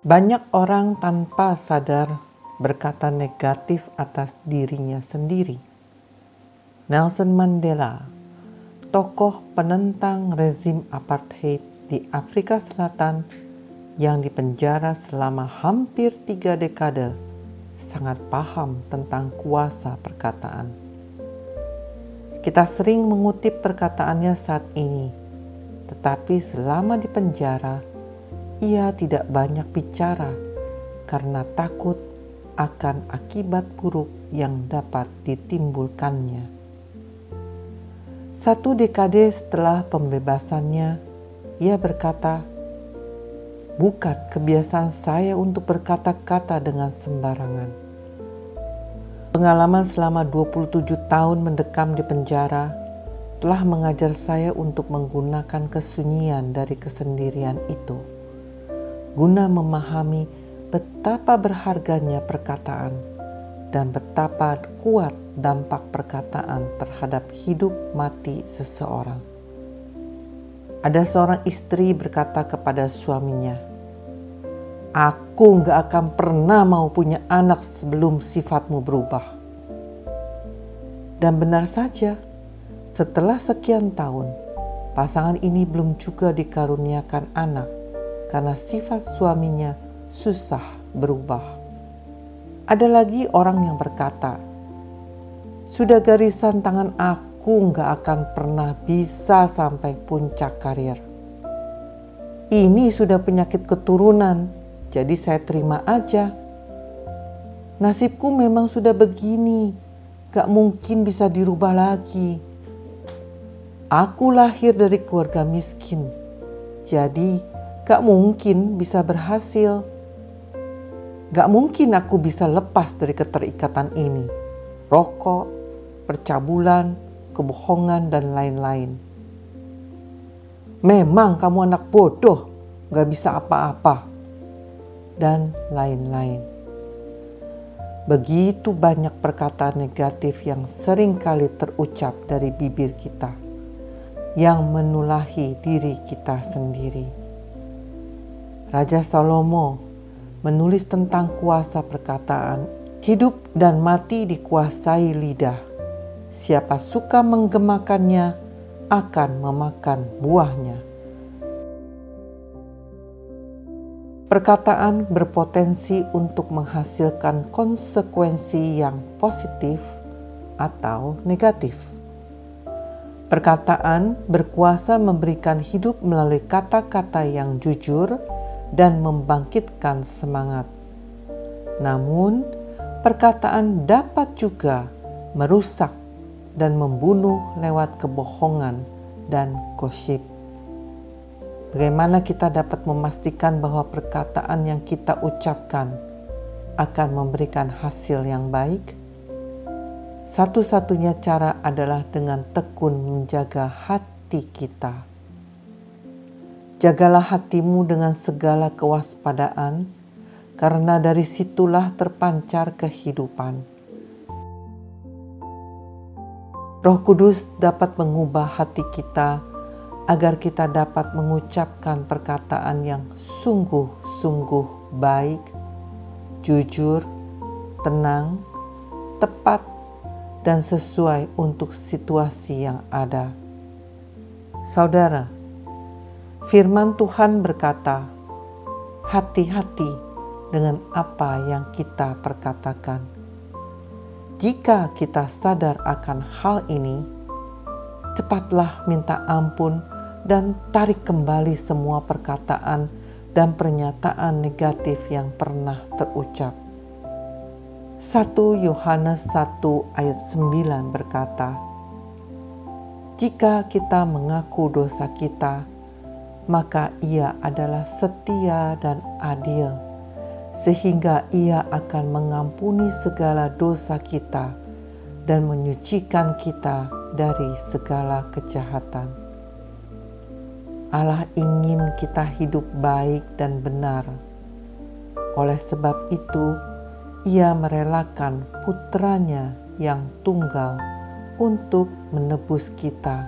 Banyak orang tanpa sadar berkata negatif atas dirinya sendiri. Nelson Mandela, tokoh penentang rezim apartheid di Afrika Selatan yang dipenjara selama hampir tiga dekade, sangat paham tentang kuasa perkataan. Kita sering mengutip perkataannya saat ini, tetapi selama di penjara, ia tidak banyak bicara karena takut akan akibat buruk yang dapat ditimbulkannya. Satu dekade setelah pembebasannya, ia berkata, "Bukan kebiasaan saya untuk berkata-kata dengan sembarangan." Pengalaman selama 27 tahun mendekam di penjara telah mengajar saya untuk menggunakan kesunyian dari kesendirian itu guna memahami betapa berharganya perkataan dan betapa kuat dampak perkataan terhadap hidup mati seseorang. Ada seorang istri berkata kepada suaminya, Aku gak akan pernah mau punya anak sebelum sifatmu berubah. Dan benar saja, setelah sekian tahun, pasangan ini belum juga dikaruniakan anak karena sifat suaminya susah berubah. Ada lagi orang yang berkata, "Sudah garisan tangan aku nggak akan pernah bisa sampai puncak karir. Ini sudah penyakit keturunan, jadi saya terima aja. Nasibku memang sudah begini, gak mungkin bisa dirubah lagi. Aku lahir dari keluarga miskin, jadi Gak mungkin bisa berhasil. Gak mungkin aku bisa lepas dari keterikatan ini. Rokok, percabulan, kebohongan, dan lain-lain. Memang kamu anak bodoh, gak bisa apa-apa. Dan lain-lain. Begitu banyak perkataan negatif yang sering kali terucap dari bibir kita, yang menulahi diri kita sendiri. Raja Salomo menulis tentang kuasa perkataan. Hidup dan mati dikuasai lidah. Siapa suka menggemakannya akan memakan buahnya. Perkataan berpotensi untuk menghasilkan konsekuensi yang positif atau negatif. Perkataan berkuasa memberikan hidup melalui kata-kata yang jujur, dan membangkitkan semangat. Namun, perkataan dapat juga merusak dan membunuh lewat kebohongan dan gosip. Bagaimana kita dapat memastikan bahwa perkataan yang kita ucapkan akan memberikan hasil yang baik? Satu-satunya cara adalah dengan tekun menjaga hati kita Jagalah hatimu dengan segala kewaspadaan, karena dari situlah terpancar kehidupan. Roh Kudus dapat mengubah hati kita agar kita dapat mengucapkan perkataan yang sungguh-sungguh baik, jujur, tenang, tepat, dan sesuai untuk situasi yang ada. Saudara, Firman Tuhan berkata, "Hati-hati dengan apa yang kita perkatakan." Jika kita sadar akan hal ini, cepatlah minta ampun dan tarik kembali semua perkataan dan pernyataan negatif yang pernah terucap. 1 Yohanes 1 ayat 9 berkata, Jika kita mengaku dosa kita, maka ia adalah setia dan adil, sehingga ia akan mengampuni segala dosa kita dan menyucikan kita dari segala kejahatan. Allah ingin kita hidup baik dan benar. Oleh sebab itu, Ia merelakan putranya yang tunggal untuk menebus kita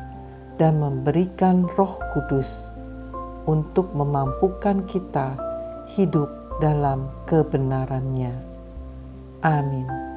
dan memberikan Roh Kudus untuk memampukan kita hidup dalam kebenarannya. Amin.